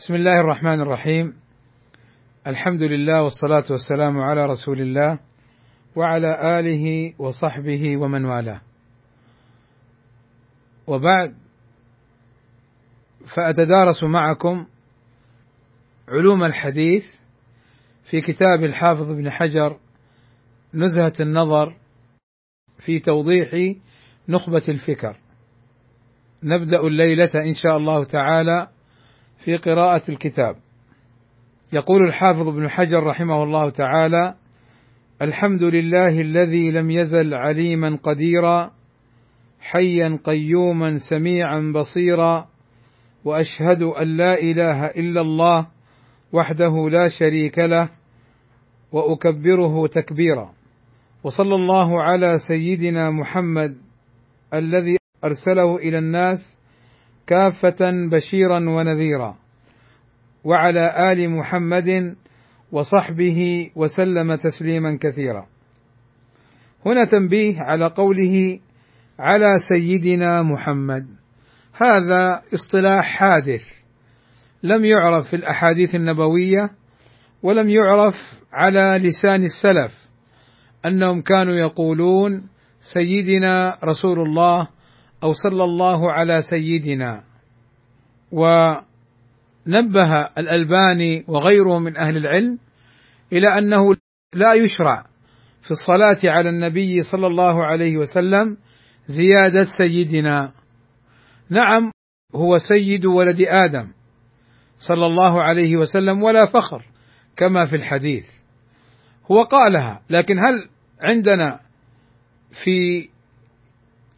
بسم الله الرحمن الرحيم. الحمد لله والصلاة والسلام على رسول الله وعلى آله وصحبه ومن والاه. وبعد فأتدارس معكم علوم الحديث في كتاب الحافظ ابن حجر نزهة النظر في توضيح نخبة الفكر. نبدأ الليلة إن شاء الله تعالى في قراءة الكتاب. يقول الحافظ ابن حجر رحمه الله تعالى الحمد لله الذي لم يزل عليما قديرا حيا قيوما سميعا بصيرا وأشهد أن لا إله إلا الله وحده لا شريك له وأكبره تكبيرا. وصلى الله على سيدنا محمد الذي أرسله إلى الناس كافة بشيرا ونذيرا. وعلى آل محمد وصحبه وسلم تسليما كثيرا. هنا تنبيه على قوله على سيدنا محمد. هذا اصطلاح حادث. لم يعرف في الأحاديث النبوية ولم يعرف على لسان السلف أنهم كانوا يقولون سيدنا رسول الله أو صلى الله على سيدنا. ونبه الألباني وغيره من أهل العلم إلى أنه لا يشرع في الصلاة على النبي صلى الله عليه وسلم زيادة سيدنا. نعم هو سيد ولد آدم صلى الله عليه وسلم ولا فخر كما في الحديث. هو قالها لكن هل عندنا في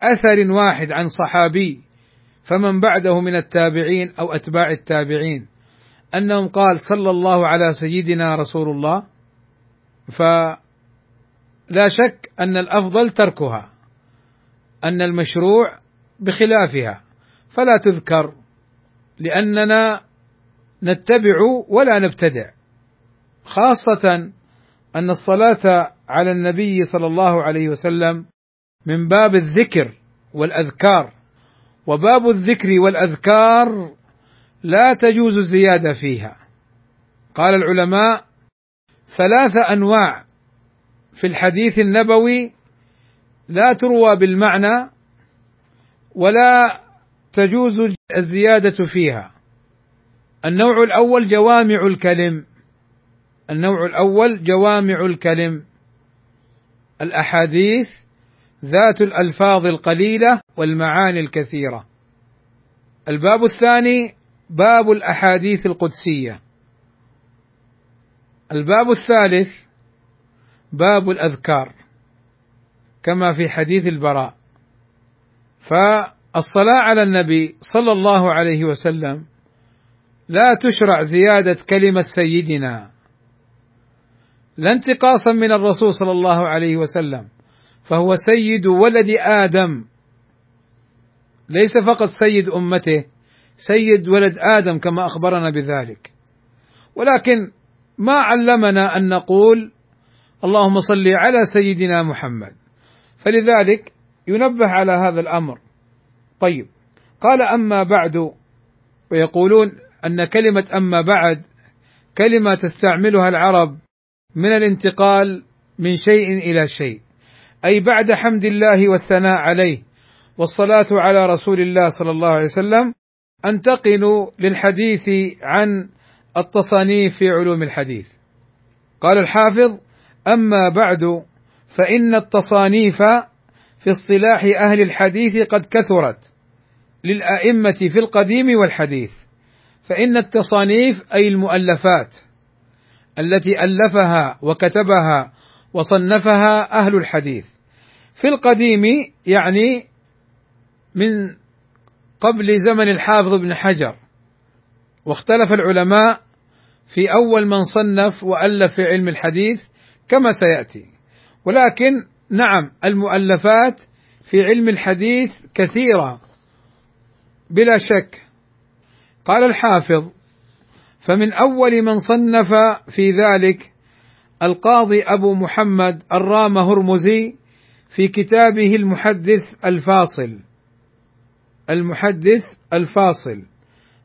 أثر واحد عن صحابي فمن بعده من التابعين أو أتباع التابعين. أنهم قال صلى الله على سيدنا رسول الله. فلا شك أن الأفضل تركها أن المشروع بخلافها. فلا تذكر لأننا نتبع ولا نبتدع. خاصة أن الصلاة على النبي صلى الله عليه وسلم من باب الذكر والأذكار. وباب الذكر والأذكار لا تجوز الزيادة فيها. قال العلماء ثلاث أنواع في الحديث النبوي لا تروى بالمعنى ولا تجوز الزيادة فيها. النوع الأول جوامع الكلم. النوع الأول جوامع الكلم. الأحاديث ذات الألفاظ القليلة والمعاني الكثيرة. الباب الثاني باب الأحاديث القدسية. الباب الثالث باب الأذكار كما في حديث البراء. فالصلاة على النبي صلى الله عليه وسلم لا تشرع زيادة كلمة سيدنا. لا انتقاصا من الرسول صلى الله عليه وسلم. فهو سيد ولد آدم. ليس فقط سيد أمته سيد ولد آدم كما أخبرنا بذلك. ولكن ما علمنا أن نقول اللهم صل على سيدنا محمد. فلذلك ينبه على هذا الأمر. طيب قال أما بعد ويقولون أن كلمة أما بعد كلمة تستعملها العرب من الانتقال من شيء إلى شيء. أي بعد حمد الله والثناء عليه والصلاة على رسول الله صلى الله عليه وسلم انتقل للحديث عن التصانيف في علوم الحديث. قال الحافظ أما بعد فإن التصانيف في اصطلاح أهل الحديث قد كثرت للأئمة في القديم والحديث فإن التصانيف أي المؤلفات التي ألفها وكتبها وصنفها أهل الحديث. في القديم يعني من قبل زمن الحافظ بن حجر واختلف العلماء في أول من صنف وألف في علم الحديث كما سيأتي. ولكن نعم المؤلفات في علم الحديث كثيرة بلا شك. قال الحافظ فمن أول من صنف في ذلك القاضي أبو محمد الرام هرمزي في كتابه المحدث الفاصل. المحدث الفاصل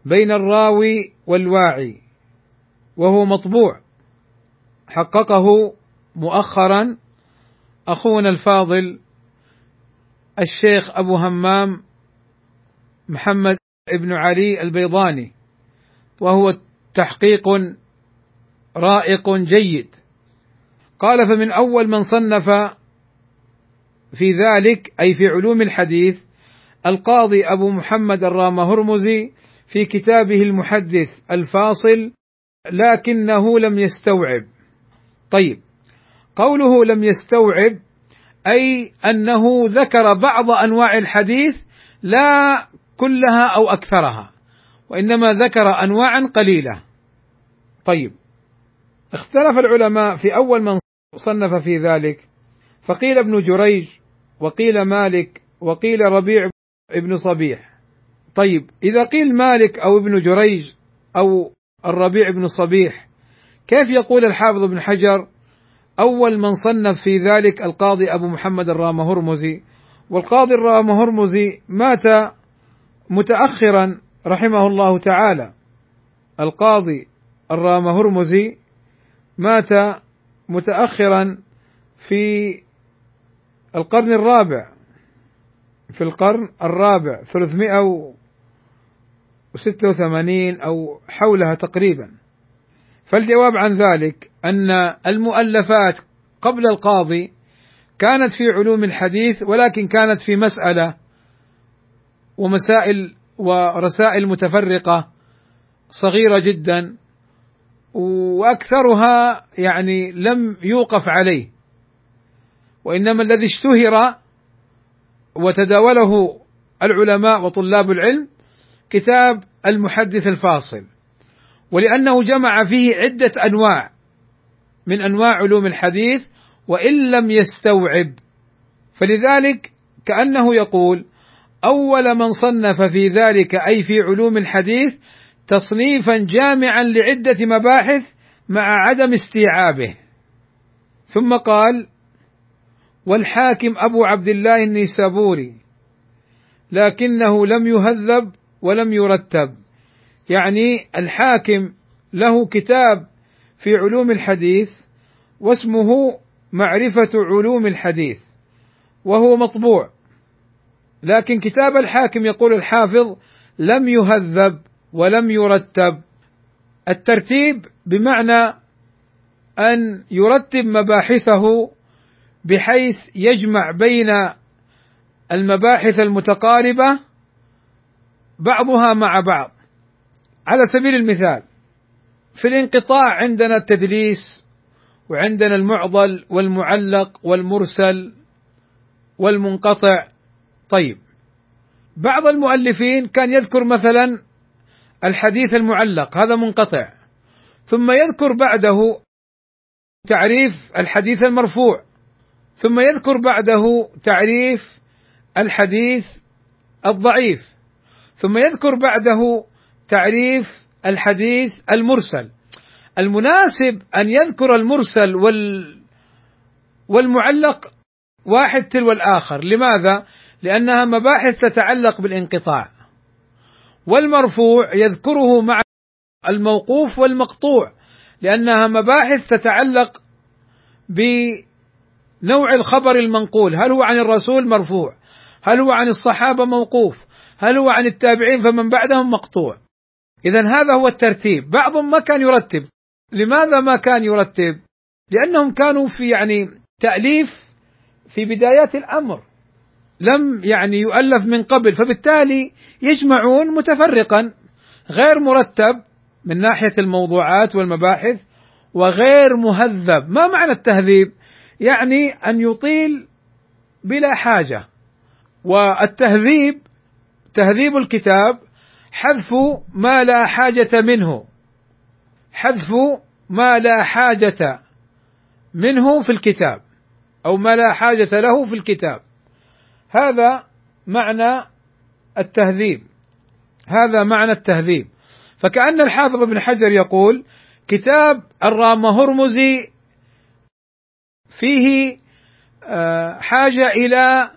بين الراوي والواعي وهو مطبوع. حققه مؤخرا أخونا الفاضل الشيخ أبو همام محمد ابن علي البيضاني وهو تحقيق رائق جيد. قال فمن أول من صنف في ذلك أي في علوم الحديث القاضي أبو محمد الرام هرمزي في كتابه المحدث الفاصل لكنه لم يستوعب. طيب قوله لم يستوعب أي أنه ذكر بعض أنواع الحديث لا كلها أو أكثرها وإنما ذكر انواعا قليلة. طيب اختلف العلماء في أول من صنف في ذلك. فقيل ابن جريج وقيل مالك وقيل ربيع ابن صبيح. طيب إذا قيل مالك أو ابن جريج أو الربيع بن صبيح كيف يقول الحافظ ابن حجر؟ أول من صنف في ذلك القاضي أبو محمد الرام هرمزي والقاضي الرام هرمزي مات متاخرا رحمه الله تعالى. القاضي الرام هرمزي مات متاخرا في القرن الرابع في القرن الرابع 386 أو حولها تقريبا. فالجواب عن ذلك أن المؤلفات قبل القاضي كانت في علوم الحديث ولكن كانت في مسألة ومسائل ورسائل متفرقة صغيرة جدا. وأكثرها يعني لم يوقف عليه. وإنما الذي اشتهر وتداوله العلماء وطلاب العلم كتاب المحدث الفاصل. ولأنه جمع فيه عدة أنواع من أنواع علوم الحديث وإن لم يستوعب. فلذلك كأنه يقول أول من صنف في ذلك أي في علوم الحديث تصنيفا جامعا لعدة مباحث مع عدم استيعابه. ثم قال والحاكم أبو عبد الله النيسابوري لكنه لم يهذب ولم يرتب. يعني الحاكم له كتاب في علوم الحديث واسمه معرفة علوم الحديث وهو مطبوع. لكن كتاب الحاكم يقول الحافظ لم يهذب ولم يرتب. الترتيب بمعنى أن يرتب مباحثه بحيث يجمع بين المباحث المتقاربة بعضها مع بعض. على سبيل المثال في الانقطاع عندنا التدليس وعندنا المعضل والمعلق والمرسل والمنقطع. طيب بعض المؤلفين كان يذكر مثلا الحديث المعلق هذا منقطع. ثم يذكر بعده تعريف الحديث المرفوع. ثم يذكر بعده تعريف الحديث الضعيف. ثم يذكر بعده تعريف الحديث المرسل. المناسب أن يذكر المرسل وال والمعلق واحد تلو الآخر. لماذا؟ لأنها مباحث تتعلق بالانقطاع. والمرفوع يذكره مع الموقوف والمقطوع لأنها مباحث تتعلق بنوع الخبر المنقول. هل هو عن الرسول؟ مرفوع. هل هو عن الصحابة؟ موقوف. هل هو عن التابعين؟ فمن بعدهم مقطوع. اذا هذا هو الترتيب. بعضهم ما كان يرتب. لماذا ما كان يرتب؟ لأنهم كانوا في يعني تأليف في بدايات الأمر. لم يعني يؤلف من قبل فبالتالي يجمعون متفرقا غير مرتب من ناحية الموضوعات والمباحث وغير مهذب. ما معنى التهذيب؟ يعني أن يطيل بلا حاجة. والتهذيب تهذيب الكتاب حذف ما لا حاجة منه. حذف ما لا حاجة منه في الكتاب أو ما لا حاجة له في الكتاب. هذا معنى التهذيب. هذا معنى التهذيب. فكأن الحافظ ابن حجر يقول كتاب الرام هرمزي فيه آه، حاجة إلى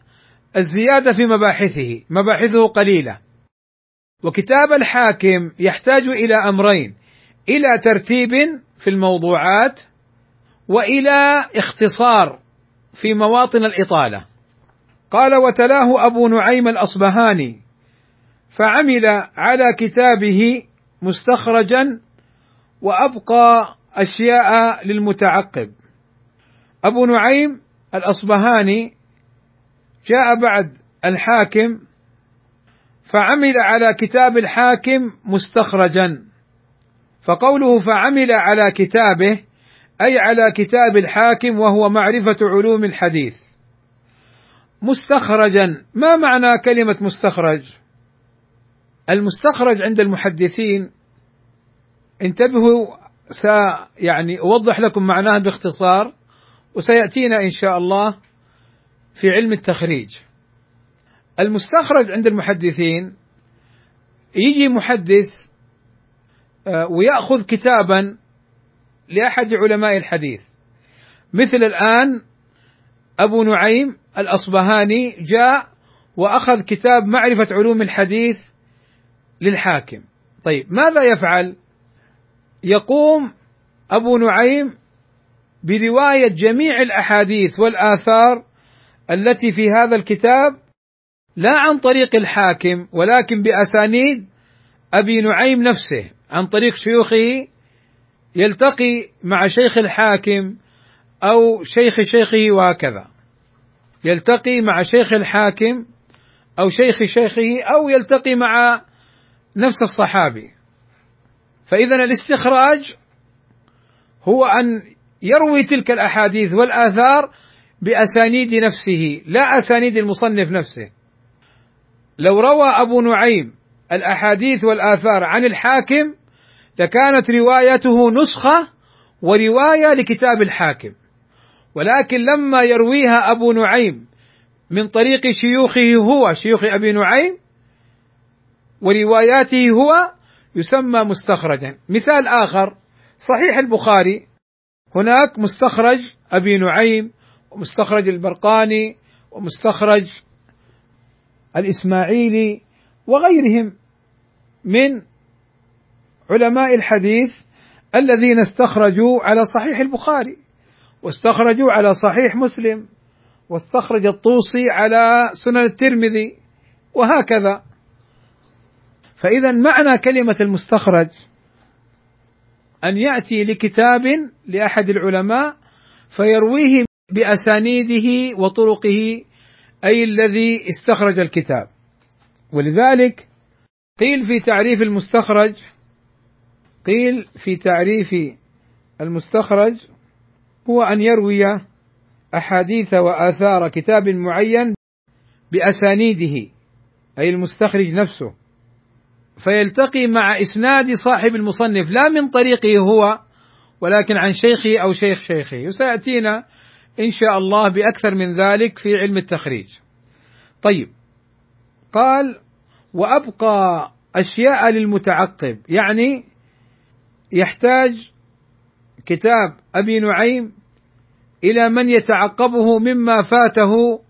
الزيادة في مباحثه. مباحثه قليلة. وكتاب الحاكم يحتاج إلى أمرين. إلى ترتيب في الموضوعات وإلى اختصار في مواطن الإطالة. قال وتلاه أبو نعيم الأصبهاني فعمل على كتابه مستخرجا وأبقى أشياء للمتعقب. أبو نعيم الأصبهاني جاء بعد الحاكم فعمل على كتاب الحاكم مستخرجا فقوله فعمل على كتابه أي على كتاب الحاكم وهو معرفة علوم الحديث. مستخرجا. ما معنى كلمة مستخرج؟ المستخرج عند المحدثين. انتبهوا س يعني أوضح لكم معناه باختصار وسيأتينا إن شاء الله في علم التخريج. المستخرج عند المحدثين يجي محدث آه، ويأخذ كتابا لأحد علماء الحديث. مثل الآن أبو نعيم الأصبهاني جاء وأخذ كتاب معرفة علوم الحديث للحاكم. طيب ماذا يفعل؟ يقوم أبو نعيم برواية جميع الأحاديث والآثار التي في هذا الكتاب لا عن طريق الحاكم ولكن بأسانيد أبي نعيم نفسه عن طريق شيوخه يلتقي مع شيخ الحاكم أو شيخ شيخه وهكذا. يلتقي مع شيخ الحاكم أو شيخ شيخه أو يلتقي مع نفس الصحابي. فاذا الاستخراج هو أن يروي تلك الأحاديث والآثار بأسانيد نفسه لا أسانيد المصنف نفسه. لو روى أبو نعيم الأحاديث والآثار عن الحاكم لكانت روايته نسخة ورواية لكتاب الحاكم. ولكن لما يرويها أبو نعيم من طريق شيوخه هو شيوخ أبي نعيم ورواياته هو يسمى مستخرجا. مثال آخر صحيح البخاري هناك مستخرج أبي نعيم ومستخرج البرقاني ومستخرج الإسماعيلي وغيرهم من علماء الحديث الذين استخرجوا على صحيح البخاري. واستخرجوا على صحيح مسلم واستخرج الطوسي على سنن الترمذي وهكذا. فإذا معنى كلمة المستخرج أن يأتي لكتاب لأحد العلماء فيرويه بأسانيده وطرقه أي الذي استخرج الكتاب. ولذلك قيل في تعريف المستخرج قيل في تعريف المستخرج هو أن يروي أحاديث وآثار كتاب معين بأسانيده أي المستخرج نفسه. فيلتقي مع إسناد صاحب المصنف لا من طريقه هو ولكن عن شيخه أو شيخ شيخه. وسيأتينا إن شاء الله بأكثر من ذلك في علم التخريج. طيب قال وأبقى أشياء للمتعقب. يعني يحتاج كتاب أبي نعيم إلى من يتعقبه مما فاته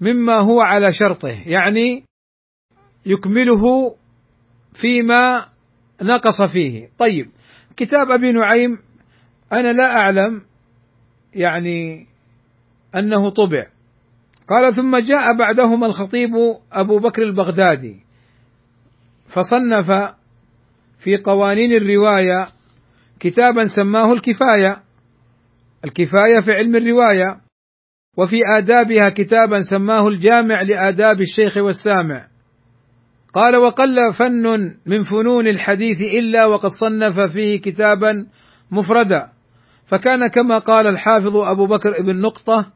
مما هو على شرطه يعني يكمله فيما نقص فيه. طيب كتاب أبي نعيم أنا لا أعلم يعني أنه طبع. قال ثم جاء بعدهما الخطيب أبو بكر البغدادي فصنف في قوانين الرواية كتابا سماه الكفاية الكفاية في علم الرواية وفي آدابها كتابا سماه الجامع لآداب الشيخ والسامع. قال وقل فن من فنون الحديث إلا وقد صنف فيه كتابا مفردا. فكان كما قال الحافظ أبو بكر بن نقطة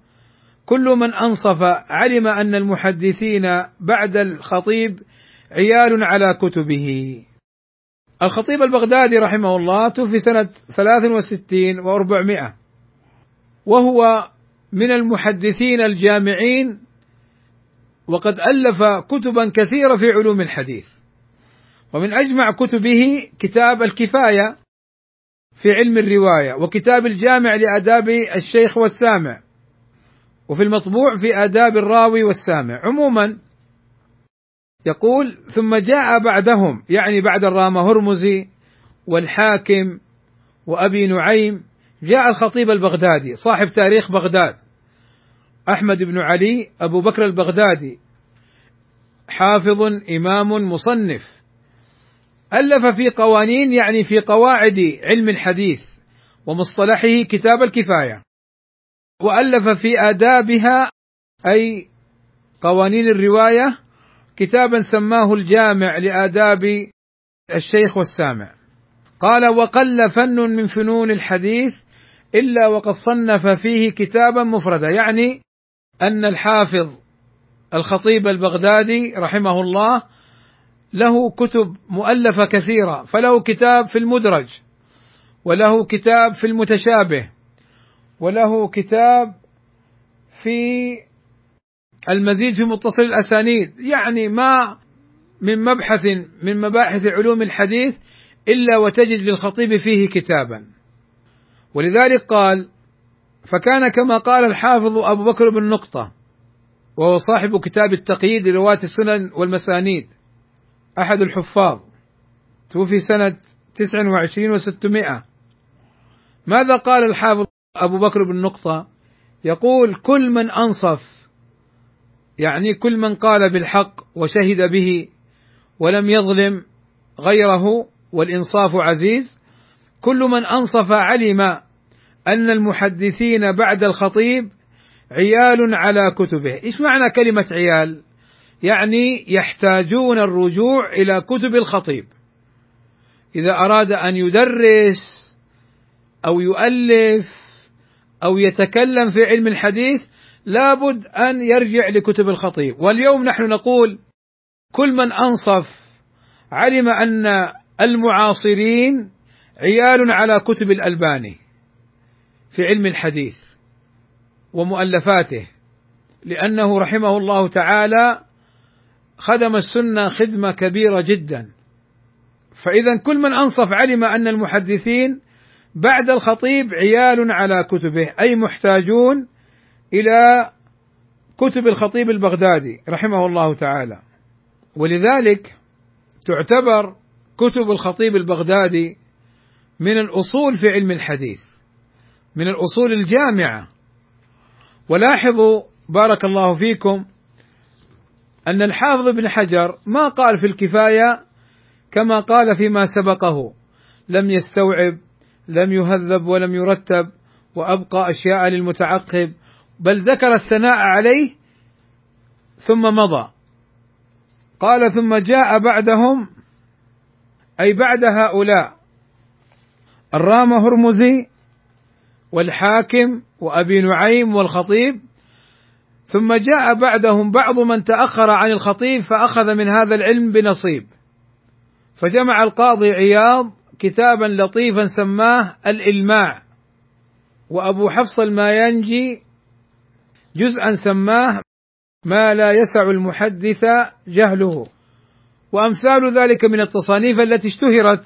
كل من أنصف علم أن المحدثين بعد الخطيب عيال على كتبه. الخطيب البغدادي رحمه الله توفي سنة 63 و400 وهو من المحدثين الجامعين وقد ألف كتبا كثيرة في علوم الحديث. ومن أجمع كتبه كتاب الكفاية في علم الرواية وكتاب الجامع لآداب الشيخ والسامع وفي المطبوع في آداب الراوي والسامع. عموما يقول ثم جاء بعدهم يعني بعد الرام هرمزي والحاكم وأبي نعيم جاء الخطيب البغدادي صاحب تاريخ بغداد. أحمد بن علي أبو بكر البغدادي. حافظ إمام مصنف. ألف في قوانين يعني في قواعد علم الحديث ومصطلحه كتاب الكفاية. وألف في آدابها أي قوانين الرواية كتابا سماه الجامع لآداب الشيخ والسامع. قال وقل فن من فنون الحديث إلا وقد صنف فيه كتابا مفردا يعني أن الحافظ الخطيب البغدادي رحمه الله له كتب مؤلفة كثيرة فله كتاب في المدرج وله كتاب في المتشابه وله كتاب في المزيد في متصل الأسانيد يعني ما من مبحث من مباحث علوم الحديث إلا وتجد للخطيب فيه كتابا. ولذلك قال فكان كما قال الحافظ أبو بكر بن نقطة وهو صاحب كتاب التقييد لرواة السنن والمسانيد أحد الحفاظ توفي سنة تسع وعشرين وستمائة. ماذا قال الحافظ أبو بكر بن نقطة؟ يقول كل من أنصف يعني كل من قال بالحق وشهد به ولم يظلم غيره والإنصاف عزيز كل من أنصف علم أن المحدثين بعد الخطيب عيال على كتبه، إيش معنى كلمة عيال؟ يعني يحتاجون الرجوع إلى كتب الخطيب. إذا أراد أن يدرس أو يؤلف أو يتكلم في علم الحديث لابد أن يرجع لكتب الخطيب، واليوم نحن نقول كل من أنصف علم أن المعاصرين عيال على كتب الألباني في علم الحديث ومؤلفاته لأنه رحمه الله تعالى خدم السنة خدمة كبيرة جدا. فاذا كل من أنصف علم أن المحدثين بعد الخطيب عيال على كتبه أي محتاجون إلى كتب الخطيب البغدادي رحمه الله تعالى. ولذلك تعتبر كتب الخطيب البغدادي من الأصول في علم الحديث من الأصول الجامعة. ولاحظوا بارك الله فيكم أن الحافظ ابن حجر ما قال في الكفاية كما قال فيما سبقه. لم يستوعب لم يهذب ولم يرتب وأبقى أشياء للمتعقب بل ذكر الثناء عليه ثم مضى. قال ثم جاء بعدهم أي بعد هؤلاء. الرام هرمزي والحاكم وأبي نعيم والخطيب ثم جاء بعدهم بعض من تأخر عن الخطيب فأخذ من هذا العلم بنصيب. فجمع القاضي عياض كتابا لطيفا سماه الإلماع وأبو حفص الماينجي جزءا سماه ما لا يسع المحدث جهله. وأمثال ذلك من التصانيف التي اشتهرت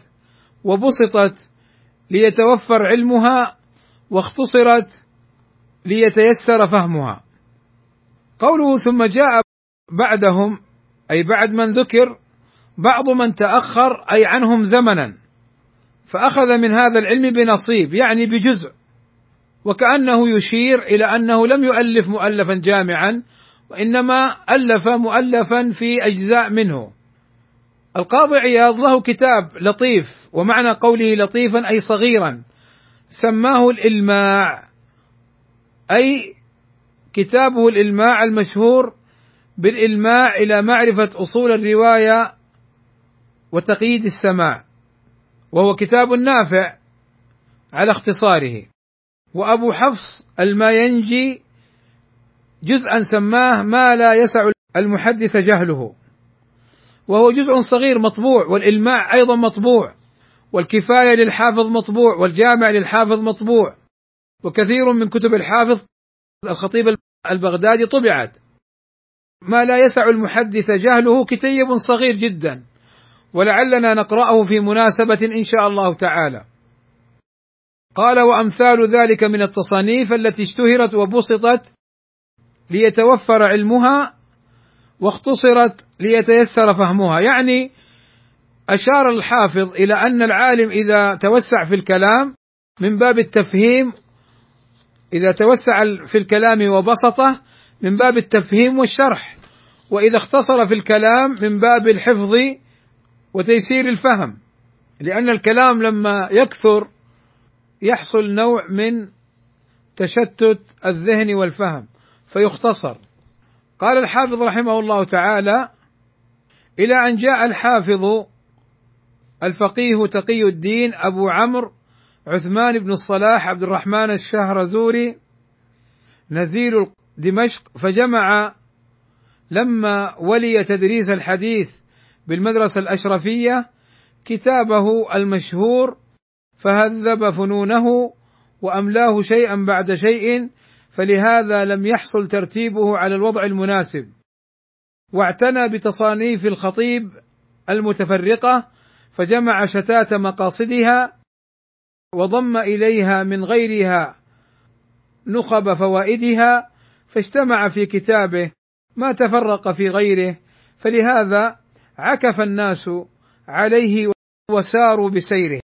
وبسطت ليتوفر علمها واختصرت ليتيسر فهمها. قوله ثم جاء بعدهم أي بعد من ذكر بعض من تأخر أي عنهم زمنا فأخذ من هذا العلم بنصيب يعني بجزء وكأنه يشير إلى أنه لم يؤلف مؤلفا جامعا وإنما ألف مؤلفا في أجزاء منه. القاضي عياض له كتاب لطيف ومعنى قوله لطيفا أي صغيرا سماه الإلماع أي كتابه الإلماع المشهور بالإلماع إلى معرفة أصول الرواية وتقييد السماع وهو كتاب نافع على اختصاره. وأبو حفص الماينجي جزءا سماه ما لا يسع المحدث جهله وهو جزء صغير مطبوع والإلماع أيضا مطبوع. والكفاية للحافظ مطبوع والجامع للحافظ مطبوع. وكثير من كتب الحافظ الخطيب البغدادي طبعت. ما لا يسع المحدث جهله كتيب صغير جدا. ولعلنا نقرأه في مناسبة إن شاء الله تعالى. قال وأمثال ذلك من التصانيف التي اشتهرت وبسطت ليتوفر علمها واختصرت ليتيسر فهمها. يعني أشار الحافظ إلى أن العالم إذا توسع في الكلام من باب التفهيم إذا توسع في الكلام وبسطه من باب التفهيم والشرح وإذا اختصر في الكلام من باب الحفظ وتيسير الفهم لأن الكلام لما يكثر يحصل نوع من تشتت الذهن والفهم فيختصر. قال الحافظ رحمه الله تعالى إلى أن جاء الحافظ الفقيه تقي الدين أبو عمرو عثمان بن الصلاح عبد الرحمن الشهرزوري نزيل دمشق فجمع لما ولي تدريس الحديث بالمدرسة الأشرفية كتابه المشهور فهذب فنونه وأملاه شيئا بعد شيء فلهذا لم يحصل ترتيبه على الوضع المناسب. واعتنى بتصانيف الخطيب المتفرقة فجمع شتات مقاصدها وضم إليها من غيرها نخب فوائدها فاجتمع في كتابه ما تفرق في غيره فلهذا عكف الناس عليه وساروا بسيره.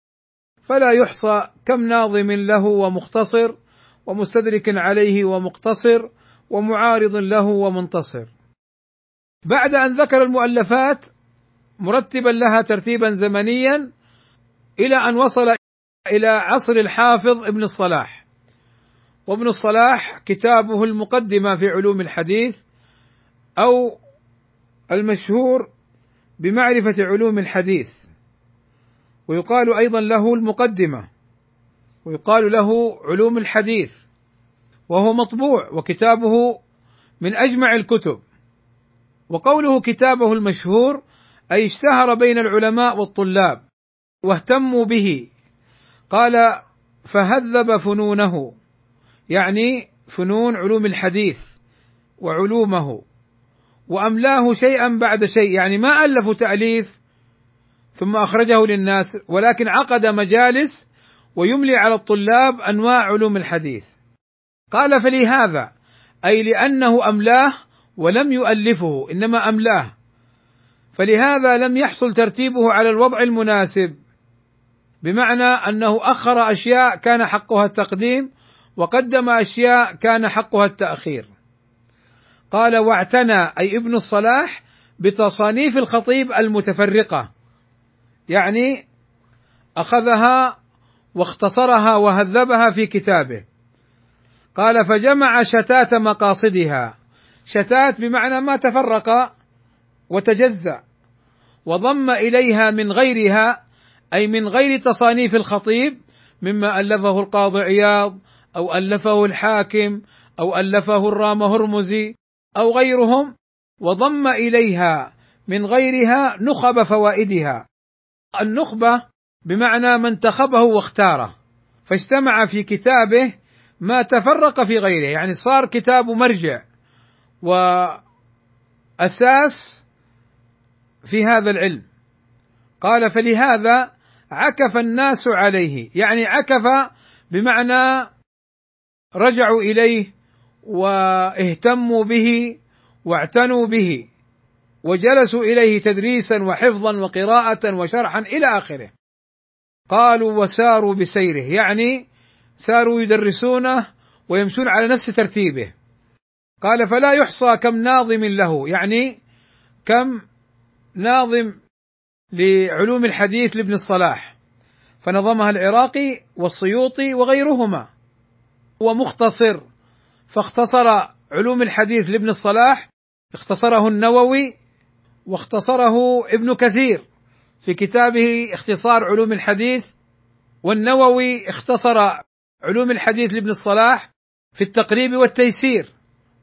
فلا يحصى كم ناظم له ومختصر ومستدرك عليه ومقتصر ومعارض له ومنتصر. بعد أن ذكر المؤلفات مرتبا لها ترتيبا زمنيا إلى أن وصل إلى عصر الحافظ ابن الصلاح. وابن الصلاح كتابه المقدمه في علوم الحديث أو المشهور بمعرفة علوم الحديث. ويقال أيضا له المقدمة. ويقال له علوم الحديث. وهو مطبوع وكتابه من أجمع الكتب. وقوله كتابه المشهور أي اشتهر بين العلماء والطلاب واهتموا به. قال فهذب فنونه يعني فنون علوم الحديث وعلومه وأملاه شيئا بعد شيء يعني ما الفوا تأليف ثم أخرجه للناس ولكن عقد مجالس ويملي على الطلاب أنواع علوم الحديث. قال فلهذا أي لأنه أملاه ولم يؤلفه إنما أملاه. فلهذا لم يحصل ترتيبه على الوضع المناسب بمعنى أنه أخر أشياء كان حقها التقديم وقدم أشياء كان حقها التأخير. قال واعتنى أي ابن الصلاح بتصانيف الخطيب المتفرقة يعني أخذها واختصرها وهذبها في كتابه. قال فجمع شتات مقاصدها. شتات بمعنى ما تفرق وتجزأ. وضم إليها من غيرها أي من غير تصانيف الخطيب مما ألفه القاضي عياض أو ألفه الحاكم أو ألفه الرام هرمزي أو غيرهم وضم إليها من غيرها نخب فوائدها. النخبة بمعنى من انتخبه واختاره فاجتمع في كتابه ما تفرق في غيره يعني صار كتاب مرجع وأساس في هذا العلم. قال فلهذا عكف الناس عليه. يعني عكف بمعنى رجعوا إليه واهتموا به واعتنوا به وجلسوا إليه تدريسا وحفظا وقراءة وشرحا إلى آخره. قالوا وساروا بسيره. يعني ساروا يدرسونه ويمشون على نفس ترتيبه. قال فلا يحصى كم ناظم له. يعني كم ناظم لعلوم الحديث لابن الصلاح فنظمها العراقي والسيوطي وغيرهما. ومختصر فاختصر علوم الحديث لابن الصلاح اختصره النووي واختصره ابن كثير. في كتابه اختصار علوم الحديث والنووي اختصر علوم الحديث لابن الصلاح في التقريب والتيسير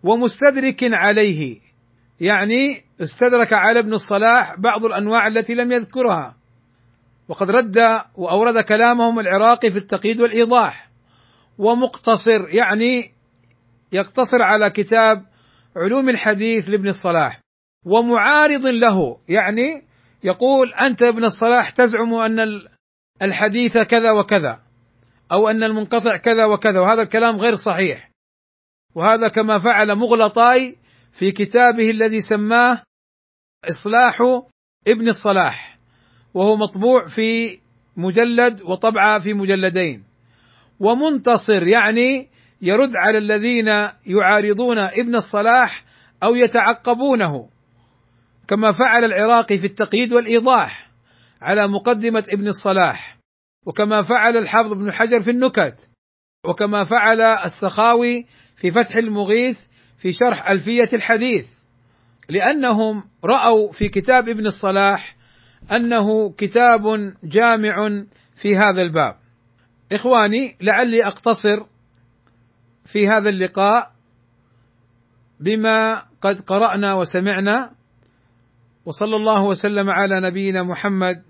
ومستدرك عليه. يعني استدرك على ابن الصلاح بعض الأنواع التي لم يذكرها. وقد رد وأورد كلامهم العراقي في التقييد والإيضاح. ومقتصر يعني يقتصر على كتاب علوم الحديث لابن الصلاح. ومعارض له يعني يقول أنت ابن الصلاح تزعم أن الحديث كذا وكذا أو أن المنقطع كذا وكذا وهذا الكلام غير صحيح. وهذا كما فعل مغلطاي في كتابه الذي سماه إصلاح ابن الصلاح وهو مطبوع في مجلد وطبعة في مجلدين. ومنتصر يعني يرد على الذين يعارضون ابن الصلاح أو يتعقبونه كما فعل العراقي في التقييد والإيضاح على مقدمة ابن الصلاح وكما فعل الحافظ ابن حجر في النكت وكما فعل السخاوي في فتح المغيث في شرح ألفية الحديث لأنهم رأوا في كتاب ابن الصلاح أنه كتاب جامع في هذا الباب. إخواني لعلي أقتصر في هذا اللقاء بما قد قرأنا وسمعنا وصلى الله وسلم على نبينا محمد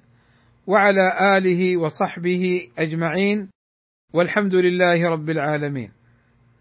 وعلى آله وصحبه أجمعين والحمد لله رب العالمين.